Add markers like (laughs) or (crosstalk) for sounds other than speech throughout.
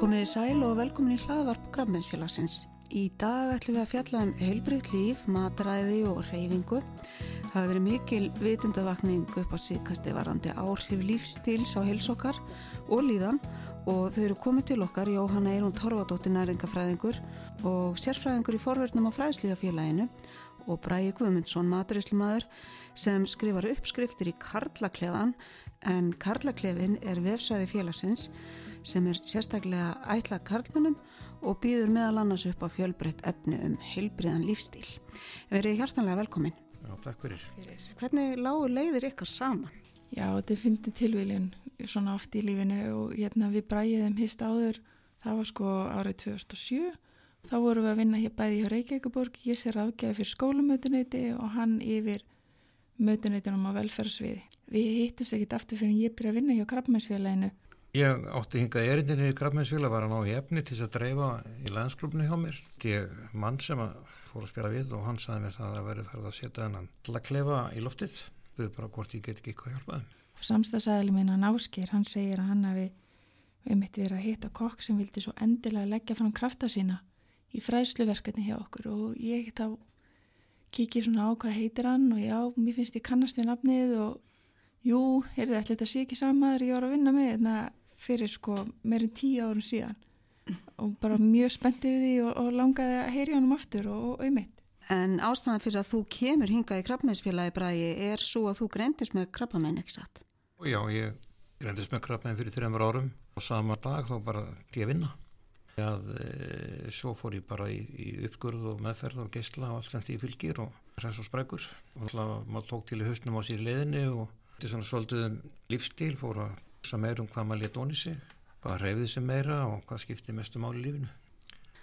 Komiði sæl og velkomin í hlaðvarp Grafmennsfélagsins. Í dag ætlum við að fjalla um heilbrygt líf, matræði og reyfingu. Það hefur verið mikil vitundavakning upp á síðkasti varandi áhrif lífstíls á heilsokkar og líðan og þau eru komið til okkar Jóhanna Eirún Torfadóttir næringafræðingur og sérfræðingur í forverðnum á fræðslíðafélaginu og Bræði Guðmundsson, maturíslumadur sem skrifar uppskriftir í Karlaklefan en Karlaklefin er vefsvæði félagsins sem er sérstaklega ætlað karlmennum og býður meðal annars upp á fjölbreytt efni um heilbriðan lífstíl. Verið hjartanlega velkomin. Já, takk fyrir. Hvernig lágu leiðir ykkar saman? Já, þetta finnir tilvílinn svona oft í lífinu og hérna við bræðum hist áður, það var sko árið 2007 þá vorum við að vinna hér bæði hjá Reykjavíkuborg, ég sé ráðgæði fyrir skólumötuneyti og hann yfir mötuneytinum á velferðsviði. Við hittumst ekkit aftur fyrir en ég byrja að vinna hjá Krabbmennsfélaginu. Ég átti hingað erindinni í Krabbmennsfélag var að ná í efni til að dreifa í landsklubni hjá mér. Ég mann sem að fór að spjara við og hann saði mér það að verði farið að setja þennan til að klefa í loftið, við bara hvort ég get ekki eitthvað hjálpaði. Samstagsæðli minna Náskir, hann segir að hann hafi um eitt verið að hitta kokk sem vildi svo endilega leggja fram krafta sína í fræsluverkefni hjá okkur og ég þá kikið svona á hvað heitir hann og já, mér finnst ég kannast við nafnið og jú, er þetta ekki samaður ég var að vinna með þetta fyrir sko meirinn tíu árun síðan og bara mjög spenntið við því og, og langaði að heyri honum aftur og, og auðmitt. En ástæðan fyrir að þú kemur hingað í krabbmeinsfélagi bræði er svo að þú greindist með krabbamenn, ekki satt? Já, ég greindist með krabbamenn fyrir þreymur árum og sama dag þá bara ég vinna að e, svo fór ég bara í, í uppskurð og meðferð og geysla og allt sem því fylgir og hræs og sprækur og alltaf maður tók til í höstnum á sér leðinu og þetta er svona svolítið um lífstíl fór að sem meir um hvað maður létt onni sig hvað reyfið sem meira og hvað skipti mestu máli lífinu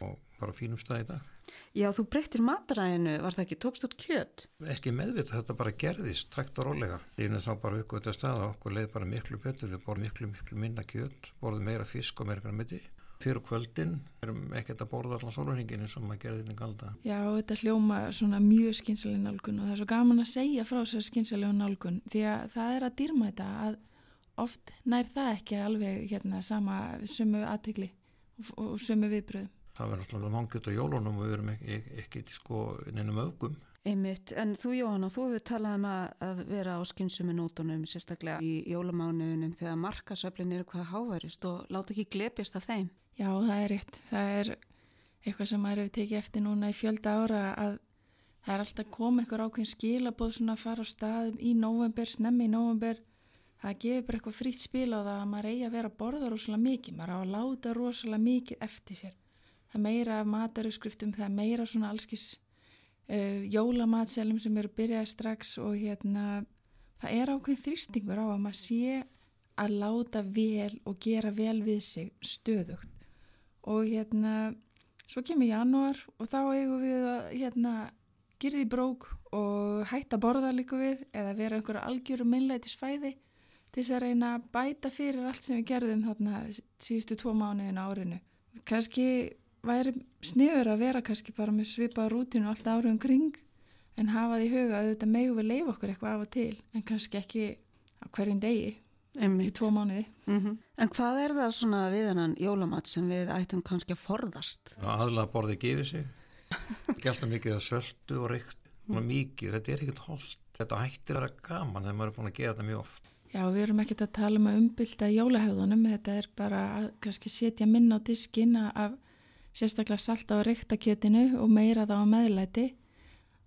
og bara fínum stað í dag Já, þú breyttir matræðinu, var það ekki tókst út kjöt? Ekki meðvitað, þetta bara gerðist takt og rólega. Lína þá bara ykkur þetta stað og okkur leið bara miklu betur, við borðum miklu, miklu minna kjöt, borðum meira fisk og meira græmiti fyrir kvöldin erum ekkert að borða allan sólurhingin eins og maður gerði þetta galda. Já, þetta hljóma svona mjög skynsaleg nálgun og það er svo gaman að segja frá þessar skynsalegu nálgun því að það er að dýrma þetta að oft nær það ekki alveg hérna sama sumu aðtegli og, og sumu viðbröðum. Það verður alltaf mangjöld á jólunum og við verum ekki, ekki, sko nefnum öfgum. Einmitt, en þú Jóhanna, þú hefur talað um að vera á skynsumi nótunum sérstaklega í jólamánuðunum þegar markasöflin eru hvað háværist og láta ekki glepjast af þeim. Já, það er rétt. Það er eitthvað sem maður hefur tekið eftir núna í fjölda ára að það er alltaf komið eitthvað ákveðin skilabóð svona að fara á staðum í november, snemmi í november. Það gefur bara eitthvað frýtt spil á það að maður eigi að vera að borða rosalega mikið. Maður á að láta rosalega mikið eftir sér. Það meira af matarauðskriftum, það meira svona allskis uh, jólamatselum sem eru byrjaði strax og hérna það er ákveðin þrýstingur á að maður sé að láta vel og gera vel við sig stöðugt og hérna svo kemur janúar og þá eigum við að hérna gerði brók og hætta borða líka við eða vera einhverja algjöru minnleitisfæði til þess að reyna að bæta fyrir allt sem við gerðum þarna síðustu tvo mánuðin árinu. Kanski væri sniður að vera kannski bara með svipa rútinu alltaf árið um kring en hafa því huga að þetta megu við leif okkur eitthvað af og til en kannski ekki á hverjum degi Einmitt. í tvo mánuði. Mm -hmm. En hvað er það svona við hennan jólamat sem við ættum kannski að forðast? Aðla borðið gefið sig, gælt að mikið að söldu og reykt, mikið, þetta er ekkert holdt, þetta hættir að vera gaman þegar maður er búin að gera þetta mjög oft. Já, við erum ekkert að tala um að umbylta jólahauðunum, þetta er bara að kannski setja minna á diskina af sérstaklega salta á reyktakjötinu og meira þá á meðlæti.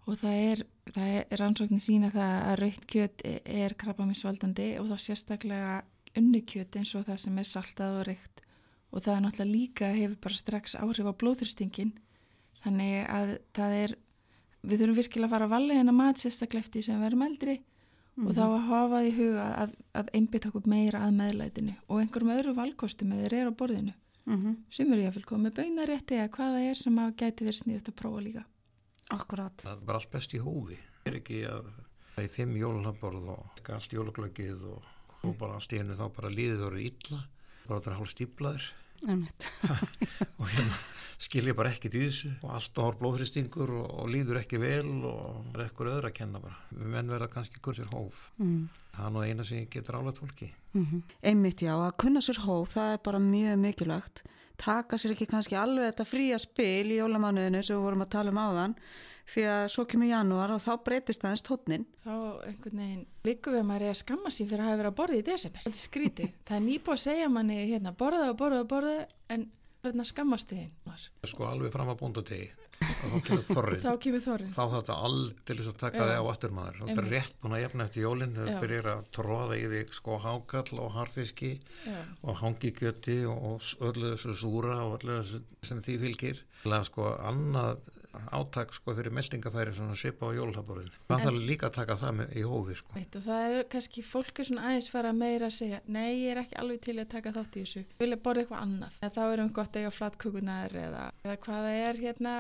Og það er, það er rannsóknin sína það að raukt kjöt er krabbaminsvaldandi og þá sérstaklega unnukjöt eins og það sem er saltað og raukt og það er náttúrulega líka hefur bara strax áhrif á blóðurstingin þannig að það er við þurfum virkilega að fara að valja hennar mat sérstaklega eftir sem verðum eldri mm -hmm. og þá að hafa því huga að, að einbit okkur meira að meðlætinu og einhverjum öðru valkostum eða eru á borðinu mm -hmm. sem eru ég að fylgja með baunarétti eða hvaða er sem að gæti verið sniðut að prófa líka Akkurat. Það var allt best í hófi. Það er ekki að það er fimm jólunarborð og allt jólaglöggið og, og bara hennu þá bara líðið voru illa, bara þetta er hálf stíblaður (laughs) og hérna skilja bara ekkit í þessu og alltaf hálf blóðhristingur og, og líður ekki vel og er ekkur öðru að kenna bara. Menn verða kannski kursir hóf. Mm. Það er nú eina sem getur álægt fólki. Mm -hmm. Einmitt já, að kunna sér hóf, það er bara mjög mikilvægt taka sér ekki kannski alveg þetta fría spil í jólamánuðinu sem við vorum að tala um áðan því að svo kemur janúar og þá breytist aðeins tónnin. Þá einhvern veginn líku við að maður er að skamma sín fyrir að hafa verið að borða í desember. Þetta er skrítið. það er nýbúið að segja manni hérna borða og borða og borða en verðin að skammast þið. Sko alveg fram að búnda tegi og þá kemur þorrið. þá kemur þorrið. Þá þetta aldrei að taka þig á afturmaður. Þá er þetta rétt búin að jefna eftir jólinn þegar það byrjar að tróða í þig sko hákall og harfiski Já. og hangikjöti og öllu þessu súra og öllu þessu sem því fylgir. Er sko annað átak sko fyrir meldingafæri svona sipa á jólhaborðinu. Það þarf líka að taka það með í hófi sko. Veit, og það er kannski fólki svona aðeins fara meira að segja nei ég er ekki alveg til að taka þátt í þessu. Vilja borða eitthvað annað. En þá erum við gott að eiga flatkukunar eða, eða hvaða er hérna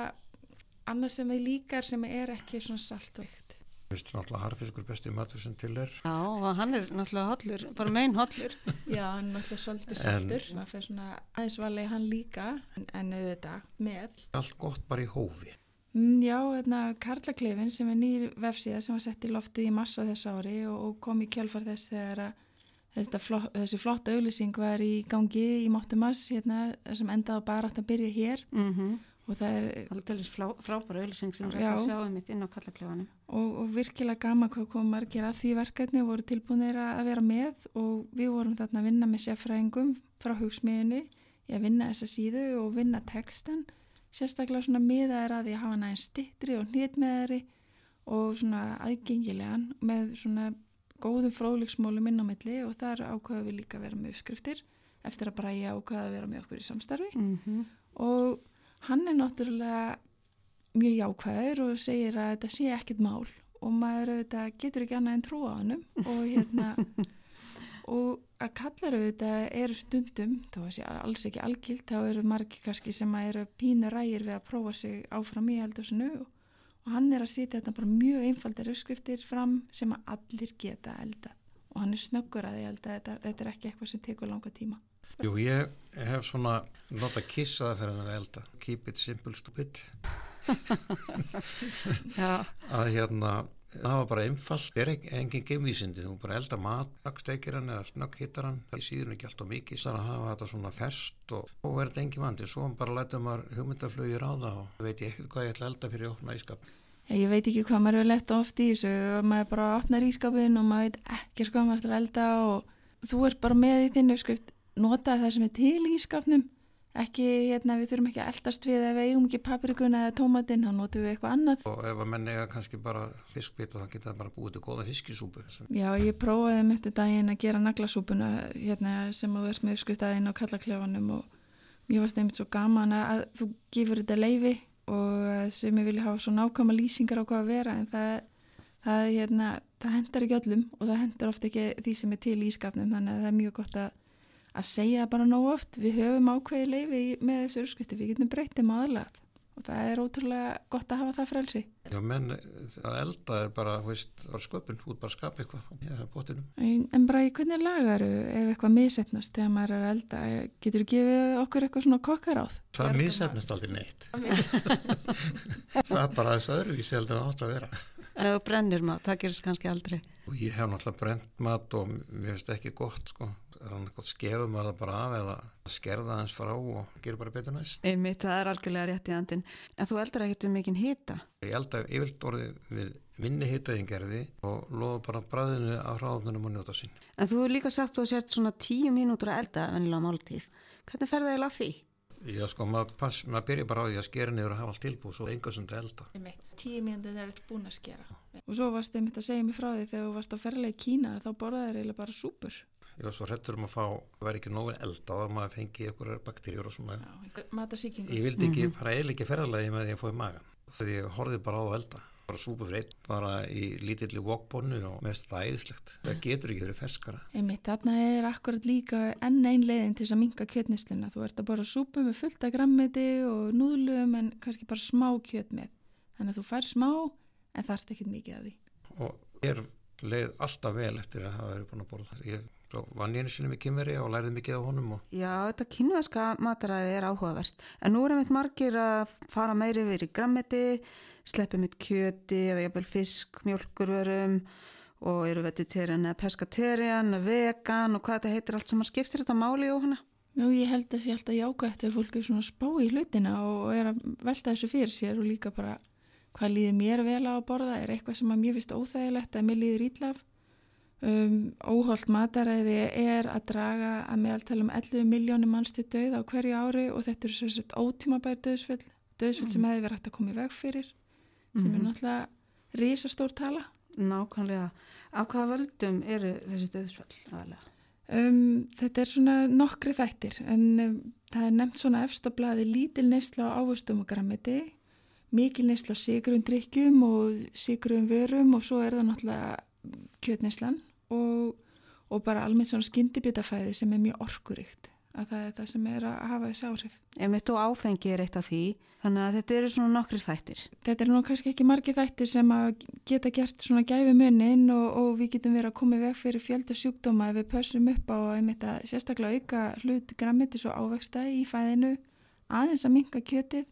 annað sem við líkar sem er ekki svona saltveikt. Þú veist náttúrulega harfiskur besti matur sem til er. Já, og hann er náttúrulega hollur, bara megin hollur. (laughs) Já, hann er náttúrulega svolítið saltur. Það fyrir svona aðeins valið hann líka en, en auðvitað með. Allt gott bara í hófi. Mm, já, hérna Karlaklefin sem er nýr vefsíða sem var sett í loftið í massa þessu ári og, og kom í kjálfar þess þegar að flott, þessi flotta auðlýsing var í gangi í Máttumass hérna, sem endaði bara að byrja hér mm -hmm og það er alveg frábæra auðvilsing sem er að sjá um mitt inn á kallaklefanum og, og virkilega gama hvað kom margir að því verkefni og voru tilbúinir að vera með. Og við vorum þarna að vinna með sérfræðingum frá hugsmiðinu í að vinna þessa síðu og vinna textan sérstaklega svona miðaðir að því að hafa næðin stittri og hnitmeðari og svona aðgengilegan með svona góðum fróðleiksmólum inn á milli. Og þar ákvaða við líka að vera með uppskriftir eftir að bræja ákvaða að vera með okkur í samstarfi. Mm -hmm. og hann er náttúrulega mjög jákvæður og segir að þetta sé ekkit mál og maður auðvitað getur ekki annað en trúa á hannum og hérna (laughs) og að kallar auðvitað eru stundum, þá sé alls ekki algilt, þá eru margi kannski sem eru pínu rægir við að prófa sig áfram í eldursinu og hann er að setja þetta bara mjög einfaldar uppskriftir fram sem að allir geta elda og hann er snöggur að elda þetta, þetta er ekki eitthvað sem tekur langa tíma Jú, ég hef svona nota kissaða fyrir að elda. Keep it simple stupid. Að hérna það var bara einfall, það er engin geimvísindi, þú bara elda mat steikir hann eða snögg hittar hann í síðan ekki alltaf mikið, það er að hafa þetta svona ferst og, og verða engin vandi. Svo bara læta maður hugmyndaflögir á það og veit ég ekkert hvað ég ætla elda fyrir okna ískap Ég veit ekki hvað maður er lett oft í þessu. Og maður bara opnar ískapin og maður veit ekki hvað maður ætla elda og þú ert bara með í þinnu skrift nota það sem er til í skapnum ekki, hérna, við þurfum ekki að eldast við ef við eigum ekki paprikuna eða tómatinn þá notum við eitthvað annað. Og ef að menn eiga kannski bara fiskbit og það geta bara búið til góða fiskisúpu Já, ég prófaði með þetta daginn að gera naglasúpuna hérna, sem að verðs með uppskriftaðinn á kallaklefanum og mér varst einmitt svo gaman að þú gefur þetta leifi og sem ég vilja hafa svo nákvæma lýsingar á hvað að vera en það, það, hérna, það hendar ekki öllum og það hendar ofta ekki því sem er til í skapnum þannig að það er mjög gott að að segja bara nóg oft. Við höfum ákveði leifi með þessu urskritti við getum breytið maðurlega og það er ótrúlega gott að hafa það frelsi. Já menn að elda er bara veist, sköpun, út bara skapa eitthvað ja, en, en bara í hvernig lagaru ef eitthvað misefnast þegar maður er að elda? Getur þú gefið okkur eitthvað svona kokkar áð Það misefnast aldrei neitt. Það er bara þess öðruvísi heldur að átt að vera. Ef þú brennir mat, það gerist kannski aldrei. Og ég hef náttúrulega brent mat og mér finnst ekki gott sko er hann eitthvað skefum að það bara af eða skerða hans frá og gera bara betur næst? Einmitt, það er algjörlega rétt í andin en þú eldar ekkert um mikinn hýta Ég elda yfirlt orðið við minni hýtaðingerði og loða bara bræðinu á hráðunum og njóta sín. En þú hefur líka sagt að þú sért svona tíu mínútur að elda vennilega máltíð. Hvernig fer það eiginlega því? Já sko, maður, pass, maður byrja bara á því að skera niður og hafa allt tilbúið svo enga sem þetta elda. Tíu mínútur er þetta búin að skera. Og svo varst þið mitt að segja mig frá því þegar þú varst á ferlega í Kína þá borðaði þeir eiginlega bara súpur ég var svo hrettur um að fá það væri ekki nógu elda að maður fengi ykkur bakteríur og svona. Ég vildi ekki mm -hmm. fara eða ekki ferðalagi með því að fóði magan þegar ég horfið bara á að elda. Bara súpa fyrir einn, bara í lítilli vokbónu og mest það æðislegt. Það getur ekki verið ferskara. Einmitt, Þarna er akkurat líka enn einn leiðin til þess að minka kjötnisluna þú ert að bara súpa með fullt af grammiti og núðlum en kannski bara smá kjöt með þannig að þú fær smá en þarft ekkit mikið af því. Og er leið alltaf vel eftir að hafa verið búin að borða ég Svo vann ég einu sinni með kynveri og læriði mikið á honum. Og... Já, þetta kynveska mataræði er áhugavert. En nú er einmitt margir að fara meiri verið í grammeti, sleppi mitt kjöti eða jafnvel fisk, mjölkurvörum og eru vegetarian eða pescatarian, vegan og hvað þetta heitir allt sem að skiptir þetta máli í óhana. Nú, ég held að sé alltaf jákvæmt ef fólk er svona spá í hlutina og er að velta þessu fyrir sér og líka bara hvað líður mér vel á að borða er eitthvað sem að mér finnst óþægilegt að mér líður ítlaf. Um, óholt mataræði er að draga að meðaltala um 11 miljónum mannstu döð á hverju ári og þetta er svo svona ótímabæri döðsföll, döðsföll mm. sem hefði verið hægt að koma í veg fyrir, sem mm. er náttúrulega risastór tala. Nákvæmlega. Af hvaða völdum eru þessi aðalega? Um, þetta er svona nokkri þættir en um, það er nefnt svona efstablaði lítil neysla á ávöstum og grammiti, mikil neysla á sigrum drikkjum og sigrum vörum og svo er það náttúrulega kjötneyslan og, og bara almennt svona skyndibitafæði sem er mjög orkuríkt að það er það sem er að hafa þessi áhrif. Ef mitt og áfengi er eitt af því, þannig að þetta eru svona nokkri þættir. Þetta eru nú kannski ekki margi þættir sem að geta gert svona gæfi munnin og, og við getum verið að koma í veg fyrir fjölda sjúkdóma ef við pössum upp á einmitt að sérstaklega auka hlut grammitis og ávexta í fæðinu aðeins að minka kjötið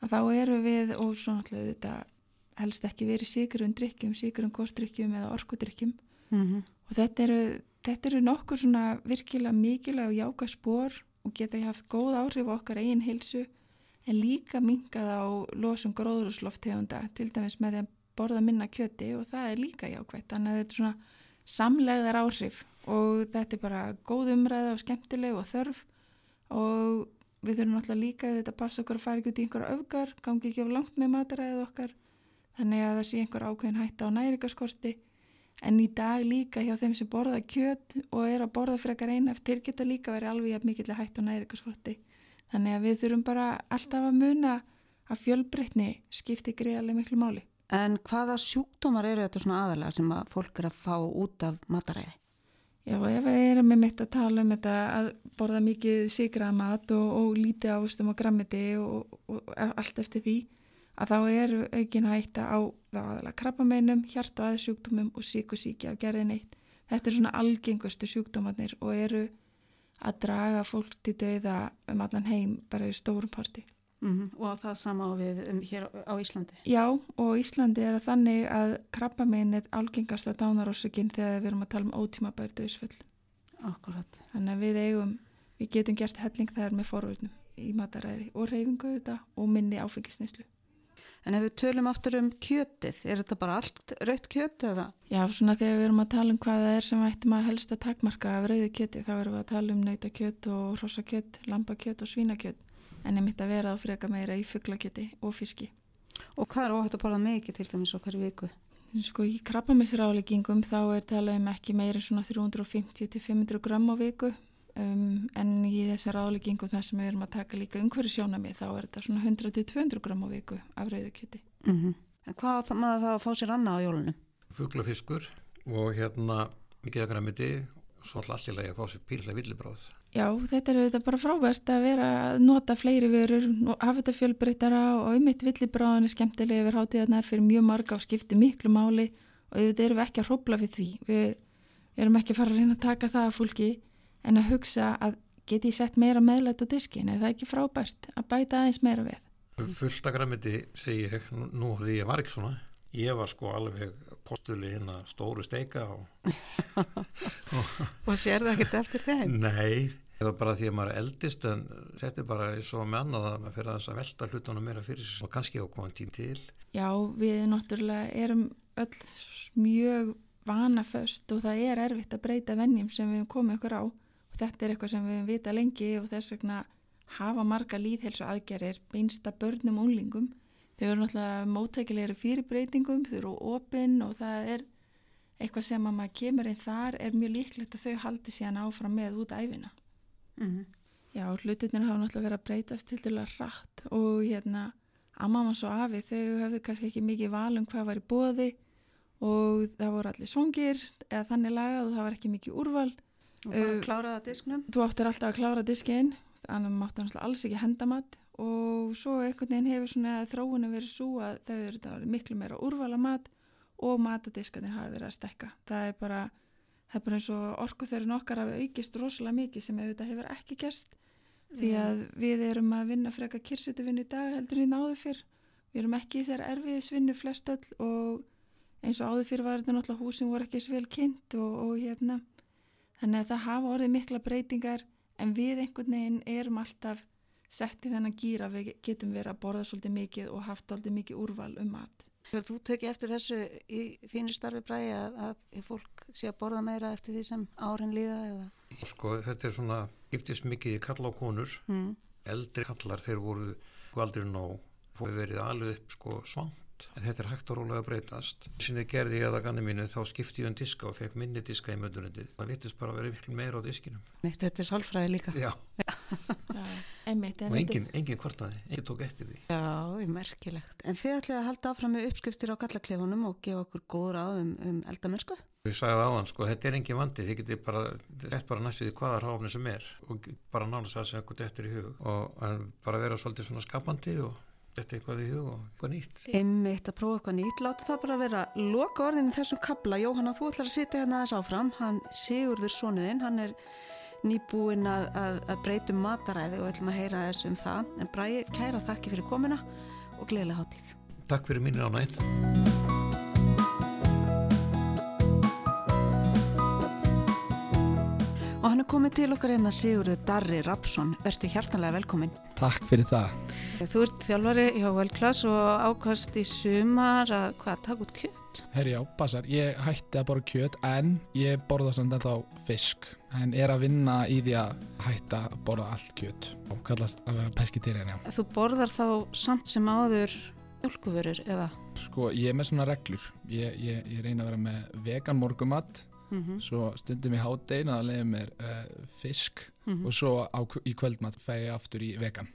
að þá eru við og svona alltaf þetta helst ekki verið síkurum drikkjum, síkurum kostdrykkjum eða orkudrykkjum mm -hmm. og þetta eru þetta eru nokkur svona virkilega mikilega og jáka spór og geta haft góð áhrif okkar eigin hilsu en líka mingað á losum gróðurúsloftegunda til dæmis með því að borða minna kjöti og það er líka jákvægt þannig að þetta er svona samlegðar áhrif og þetta er bara góð umræða og skemmtileg og þörf. Og við þurfum náttúrulega líka að passa okkur að fara ekki út í einhverja öfgar gangi ekki á langt með mataræðið okkar þannig að það sé einhver ákveðin hætta á næringaskorti en í dag líka hjá þeim sem borða kjöt og er að borða frekar eina eftir geta líka verið alveg jafn mikill að hætta næri eitthvað skotti þannig að við þurfum bara alltaf að muna að fjölbreytni skipti greiðarlega miklu máli En hvaða sjúkdómar eru þetta svona aðalega sem að fólk er að fá út af mataræði? Já, ef við erum með mitt að tala um þetta að borða mikið sigrað mat og, og lítið ávustum og grammiti og, og, allt eftir því að þá eru aukin hætta á þá aðalega krabbameinum, hjart- og aðsjúkdómum og síkusíki af gerðin eitt. Þetta er svona algengustu sjúkdómanir og eru að draga fólk til dauða um allan heim bara í stórum parti. Mm -hmm. Og það sama á við um hér á Íslandi? Já, og Íslandi er að þannig að krabbamein er algengasta dánarósökinn þegar við erum að tala um ótímabæri döðsföll. Akkurat. Þannig að við eigum, við getum gert helling þar með forvörnum í mataræði og reyfingu auðvitað og minni áfengisnislu. En ef við tölum aftur um kjötið, er þetta bara allt rauðt kjöt eða? Já, svona þegar við erum að tala um hvað það er sem ættum að helst að takmarka af rauðu kjöti, þá erum við að tala um nautakjöt og rossakjöt, lambakjöt og svínakjöt, en ég mitt að vera á freka meira í fugglakjöti og fiski. Og hvað er óhætt að borða mikið til dæmis okkar viku? Sko í krabbamissráleggingum þá er talað um ekki meira svona 350-500 gram á viku Um, en í þessi ráðleggingum þar sem við erum að taka líka umhverju sjónami þá er þetta svona 100-200 gram á viku af rauðukjöti. Mm -hmm. En hvað þá maður þá að fá sér annað á jólunum? Fuglafiskur og hérna mikið að græmiti og svo alltaf að fá sér píllega villibráð. Já, þetta er þetta bara frábært að vera að nota fleiri vörur, hafa þetta fjölbreytara og um mitt villibráðan er skemmtilega yfir hátíðarnar fyrir mjög marga og skipti miklu máli og þetta erum við ekki að hrópla við því. Við erum ekki að fara að reyna að taka það að fólki en að hugsa að geti ég sett meira meðlætt á diskin er það ekki frábært að bæta aðeins meira við? Fullt að græmiti segi ég nú því ég var ekki svona. Ég var sko alveg postuli hinn að stóru steika og, og, sér það ekkert eftir þeim? (laughs) Nei, það er bara því að maður er eldist en þetta er bara svo með annað að maður fyrir að velta hlutunum meira fyrir sig og kannski á komin tím til. Já, við náttúrulega erum öll mjög vanaföst og það er erfitt að breyta vennjum sem við komum ykkur á þetta er eitthvað sem við vita lengi og þess vegna hafa marga líðhelsu aðgerir beinsta börnum og unlingum þau eru náttúrulega móttækilegri fyrir breytingum þau eru opinn og það er eitthvað sem að maður kemur inn þar er mjög líklegt að þau haldi síðan áfram með út æfina mm -hmm. já, hlutinir hafa náttúrulega verið að breytast til dæla rætt og hérna að mamma svo afi, þau hefðu kannski ekki mikið valum hvað var í bóði og það voru allir svongir eða þannig lagað og það var ekki mikið úrval Og bara uh, kláraða disknum? Þú áttir alltaf að klára diskinn, annars máttu náttúrulega alls ekki hendamat og svo einhvern veginn hefur svona þróunum verið svo að þau eru miklu meira úrvala mat og matadiskanir hafi verið að stekka. Það er bara, það er bara eins og orkuþörun okkar hafi aukist rosalega mikið sem auðvitað hefur ekki gerst því að við erum að vinna freka kirsutuvinni í dag heldur við náðu fyrr. Við erum ekki í þessar erfiðisvinnu flest öll og eins og áður fyrir var þetta náttúrulega húsin voru ekki svo vel kynnt og, og hérna Þannig að það hafa orðið mikla breytingar en við einhvern veginn erum alltaf sett í þennan gýra við getum verið að borða svolítið mikið og haft svolítið mikið úrval um mat. Þú tekið eftir þessu í þínu starfi bræði að, að fólk sé að borða meira eftir því sem árin líða eða? Sko þetta er svona, giftist mikið í kalla á konur, mm. eldri kallar þeir voru aldrei nóg, fóði verið alveg upp sko svang en þetta er hægt og rólega að breytast. Sinni gerði ég að að ganni mínu þá skipti ég um diska og fekk minni diska í möndunendið það vittist bara að vera miklu meira á diskinum. Mitt, Þetta er sálfræði líka. Já, Já einmitt, og enginn engin kvartaði, enginn tók eftir því. Já, ég merkilegt. En þið ætlaði að halda áfram með uppskriftir á gallaklefunum og gefa okkur góður áðum um eldamennsku? Ég sagði á hann, sko, þetta er engin vandi, þið getur bara, þetta er bara næst við hvaða ráfni sem er og bara nánast það sem eitthvað eftir í hug. Og bara vera svolítið svona skapandi og þetta eitthvað í hug og eitthvað nýtt. Einmitt að prófa eitthvað nýtt, láta það bara vera loka orðinu þessum kabla, Jóhanna þú ætlar að sitja hérna aðeins áfram, hann Sigurður Sónuðinn, hann er nýbúinn að, að, að breytum mataræði og ætlum að heyra þessum það, en Bræði kæra þakki fyrir komina og gleðilega hátíð. Takk fyrir mínir ánæginn Og komið til okkar hérna, Sigurður Darri Rapsson. Verður hjartanlega velkomin. Takk fyrir það. Þú ert þjálfari hjá Velklass og ákast í sumar að hvað, taka út kjöt? Herri já, passar. Ég hætti að borða kjöt en ég borða samt ennþá fisk. En er að vinna í því að hætta að borða allt kjöt og kallast að vera peskitýrjan, já. Þú borðar þá samt sem áður mjölkuvörur eða? Sko, ég er með svona reglur. Ég, ég, ég reyna að vera með vegan morgumatt mm -hmm. svo stundum í hátdein að leiða mér uh, fisk mm -hmm. og svo á, í kvöldmatt fæ ég aftur í vegan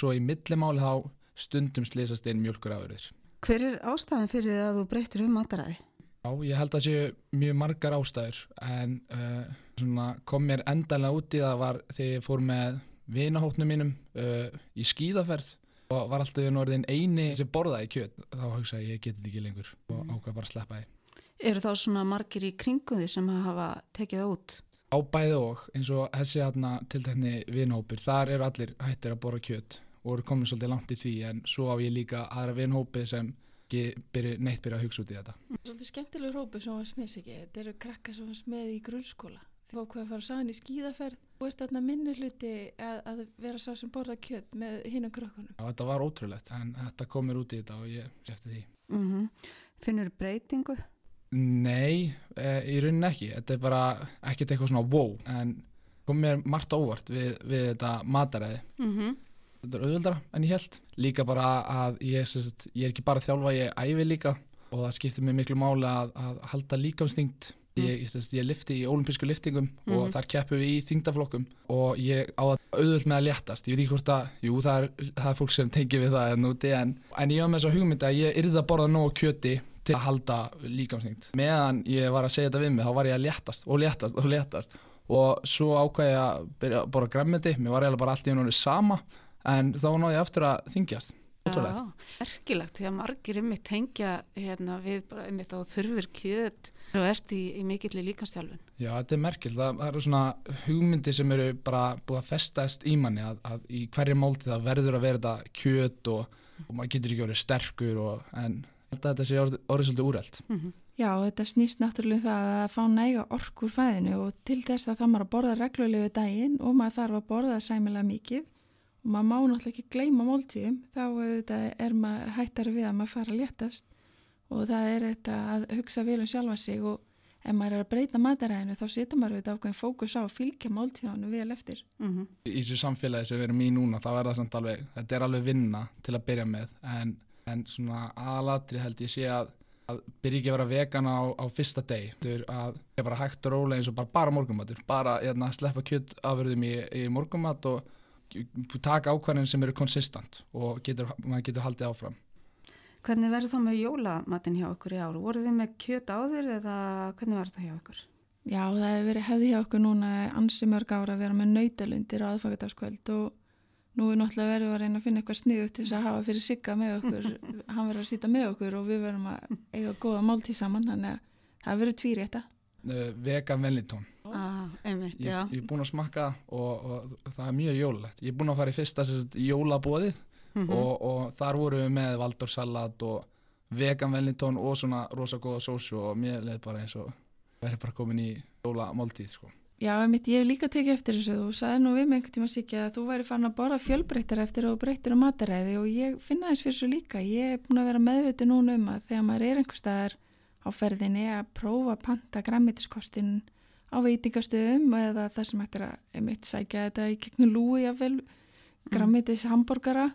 svo í millimáli þá stundum slýsast einn mjölkur áriður Hver er ástæðan fyrir að þú breytir um mataræði? Já, ég held að séu mjög margar ástæður en uh, kom mér endalega út í það var þegar ég fór með vinahóttnum mínum uh, í skíðaferð og var alltaf í norðin eini sem borðaði kjöt þá hugsaði ég, ég geti þetta ekki lengur og ákvað bara að sleppa því Eru þá svona margir í kringuði sem hafa tekið það út? Ábæði og eins og þessi aðna til þenni vinhópir, þar eru allir hættir að bora kjöt og eru komið svolítið langt í því en svo á ég líka aðra vinhópi sem byrju, neitt byrja að hugsa út í þetta. Svolítið skemmtilegur hópi sem var smiðs ekki, þetta eru krakka sem var smið í grunnskóla. Þið fá hvað að fara saman í skíðaferð og ert aðna minni hluti að, að vera sá sem borða kjöt með hinn og krökkunum. Já, þetta var ótrúlegt en þetta komir út í þetta og ég sefti því. Mm -hmm. Finnur breytingu? Nei, e, í rauninni ekki þetta er bara ekkert eitthvað svona wow en kom mér margt óvart við, við þetta mataræði mm -hmm. þetta er auðvöldara en ég held líka bara að ég, sérst, ég er ekki bara þjálfa, ég æfi líka og það skiptir mér miklu máli að, að halda líkamstingt mm. ég, ég, ég lifti í olimpísku liftingum mm -hmm. og mhm. þar keppum við í þingdaflokkum og ég á að auðvöld með að léttast ég veit ekki hvort að, jú það er, það er fólk sem tengir við það en, en ég var með svo hugmynd að ég yrði að borða nóg kjöti til að halda líkamsnýtt meðan ég var að segja þetta við mig þá var ég að léttast og léttast og léttast. Og svo ákvæði ég að byrja að bora græmiti mér var eiginlega bara allt í ennúni sama en þá náði ég aftur að þingjast Já, erkilagt því að margir ymmit tengja hérna, við bara ymmit á þurfur kjöt. Og ert í, í mikillir líkastjálfun Já, þetta er merkild, það, það eru svona hugmyndi sem eru bara búið að festast í manni að, að í hverju málti það verður að verða kjöt og, og maður getur ekki verið sterkur og, en þetta sé orðið, orðið svolítið úrælt. Mm -hmm. Já, þetta snýst náttúrulega um það að fá næga orkur fæðinu og til þess að það maður að borða reglulegu daginn og maður þarf að borða sæmilega mikið og maður má náttúrulega ekki gleyma máltíðum þá er maður hættari við að maður fara að léttast og það er þetta að hugsa vel um sjálfa sig og ef maður er að breyta mataræðinu þá setur maður auðvitað ákveðin fókus á að fylgja máltíðanu vel eftir. Mm -hmm. Í þessu samfélagi sem við erum í núna þá er það samt alveg, þetta er alveg vinna til að byrja með en en svona aðalatri held ég sé að að byrja ekki að vera vegan á, á fyrsta deg að er bara hægt og rólega eins og bara, bara morgumatur, bara hérna, sleppa kjött afverðum í, í morgumat og taka ákvæðin sem eru konsistant og getur, maður getur haldið áfram Hvernig verður það með jólamatin hjá okkur í áru? Voru þið með kjött á þér eða hvernig verður það hjá okkur? Já, það hefur verið hefði hjá okkur núna ansi mörg ára að vera með nautalundir á aðfagardagskvöld og Nú er náttúrulega verið að reyna að finna eitthvað sniðut til þess að hafa fyrir sigga með okkur, (laughs) hann verður að sýta með okkur og við verðum að eiga góða máltíð saman, þannig að það verður tvýri þetta. Uh, vegan velintón. Ah, einmitt, ég, ég er búin að smakka og, og það er mjög jólulegt. Ég er búin að fara í fyrsta jólabóðið mm -hmm. og, og þar voru við með valdórsalat og vegan velintón og svona rosa góða sósu og mér leði bara eins og verður bara komin í jólamáltíð sko. Já, mitt, ég hef líka tekið eftir þessu. Þú sagði nú við mig einhvern tíma sikja að þú væri farin að borða fjölbreyttar eftir að þú breytir um mataræði og ég finna þess fyrir svo líka. Ég er búin að vera meðviti núna um að þegar maður er einhver staðar á ferðinni að prófa að panta græmitiskostin á veitingastöðum eða það sem hættir að einmitt sækja þetta í gegnum lúi af vel græmitis hamburgara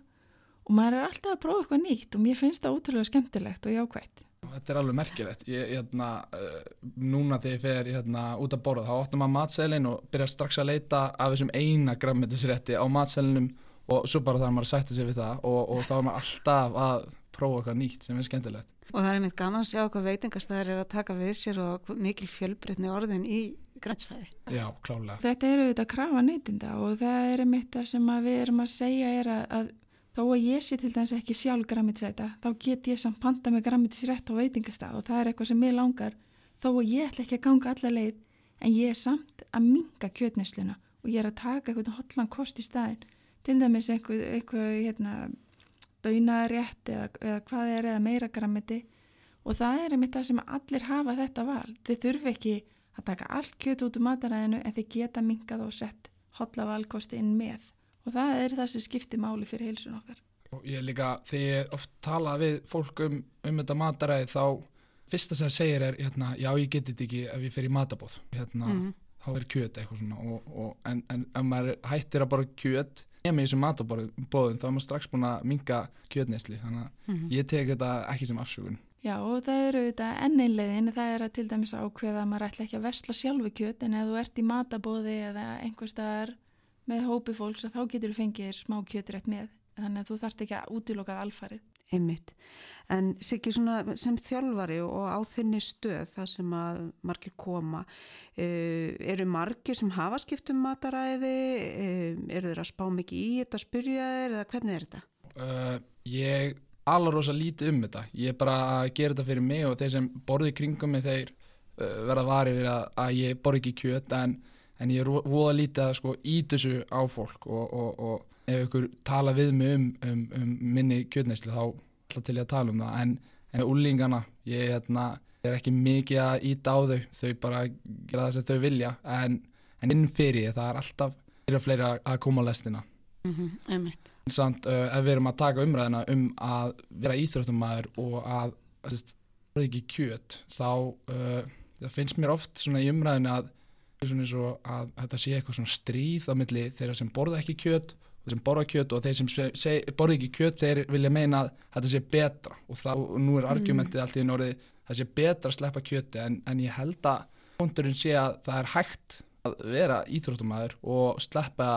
og maður er alltaf að prófa eitthvað nýtt og mér finnst það ótrúlega skemmtilegt og jákvægt Þetta er alveg merkilegt. Ég, hérna, uh, núna þegar ég fer hérna, út að borða, þá óttum maður matselin og byrja strax að leita af þessum eina grammetisrétti á matselinum og svo bara þarf maður að sætta sig við það og, og þá er maður alltaf að prófa eitthvað nýtt sem er skemmtilegt. Og það er einmitt gaman að sjá hvað veitingastæðir er að taka við sér og mikil fjölbreytni orðin í grænsfæði. Já, klálega. Þetta eru auðvitað að krafa neytinda og það er einmitt það sem við erum að segja er að, að þó að ég sé til dæmis ekki sjálf grammitisæta þá get ég samt panta með grammitisrætt á veitingastað og það er eitthvað sem ég langar. Þó að ég ætla ekki að ganga alla leið en ég er samt að minga kjötnesluna og ég er að taka eitthvað hotlan kost í staðin til dæmis eitthvað, eitthvað hérna, baunarétt eða, eða hvað er eða meira grammiti og það er einmitt það sem allir hafa þetta val. Þið þurfi ekki að taka allt kjöt út úr mataræðinu en þið geta mingað og sett hotla valkosti inn með og það er það sem skiptir máli fyrir heilsun okkar. Og ég líka, þegar ég oft tala við fólk um, um þetta mataræði þá fyrsta sem það segir er, hérna, já ég geti þetta ekki ef ég fer í matabóð, hérna, mm. þá er kjöt eitthvað svona og, og, en, en ef maður hættir að bara kjöt nema í þessum matabóðum þá er maður strax búin að minga kjötnesli, þannig að mm. ég tek þetta ekki sem afsökun. Já og það eru þetta enneinlegin, það er að til dæmis ákveða að maður ætla ekki að versla sjálfu kjöt en ef þú ert í matabóði eða einhverstaðar með hópi fólks að þá getur þú fengið smá kjöturætt með þannig að þú þarfst ekki að útilokað alfarið. Einmitt. En Siggi sem þjálfari og á þinni stöð það sem að margir koma uh, eru margir sem hafa skipt um mataræði uh, eru þeir að spá mikið í þetta spyrja þeir eða hvernig er þetta? Uh, ég alveg rosa lítið um þetta ég er bara að gera þetta fyrir mig og þeir sem borði kringum mig þeir verða varið við að, að ég borði ekki kjöt en en ég er voða lítið að sko ít þessu á fólk og, og, og ef ykkur tala við mig um, um, um minni kjötneyslu þá ætla til ég að tala um það. En, en úlingana, ég hérna, er ekki mikið að íta á þau. Þau bara gera það sem þau vilja. En, en inn fyrir það er alltaf fyrir að fleira að koma á lestina. Mm -hmm, Samt uh, ef við erum að taka umræðina um að vera íþróttumæður og að það er ekki kjöt þá uh, finnst mér oft svona í umræðinu að svona eins og að þetta sé eitthvað svona stríð á milli þeirra sem borða ekki kjöt og þeir sem borða kjöt og þeir sem borða ekki kjöt þeir vilja meina að þetta sé betra og, þá, og nú er argumentið mm. allt í norði það sé betra að sleppa kjöti en, en ég held að punkturinn sé að það er hægt að vera íþróttumæður og sleppa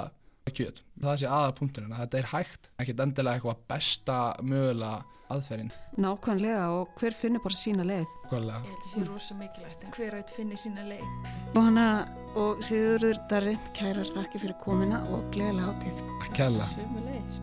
kjöt það sé aða punkturinn að þetta er hægt ekkert endilega eitthvað besta mögulega aðferðin. Nákvæmlega og hver finnir bara sína leið? Nákvæmlega. Ég held að það sé rosa mikilvægt en hver að finnir sína leið? Jóhanna og Sigurður Darri, kærar þakki fyrir komina og gleðilega hátíð. Takk kæla. Svömu leiðis.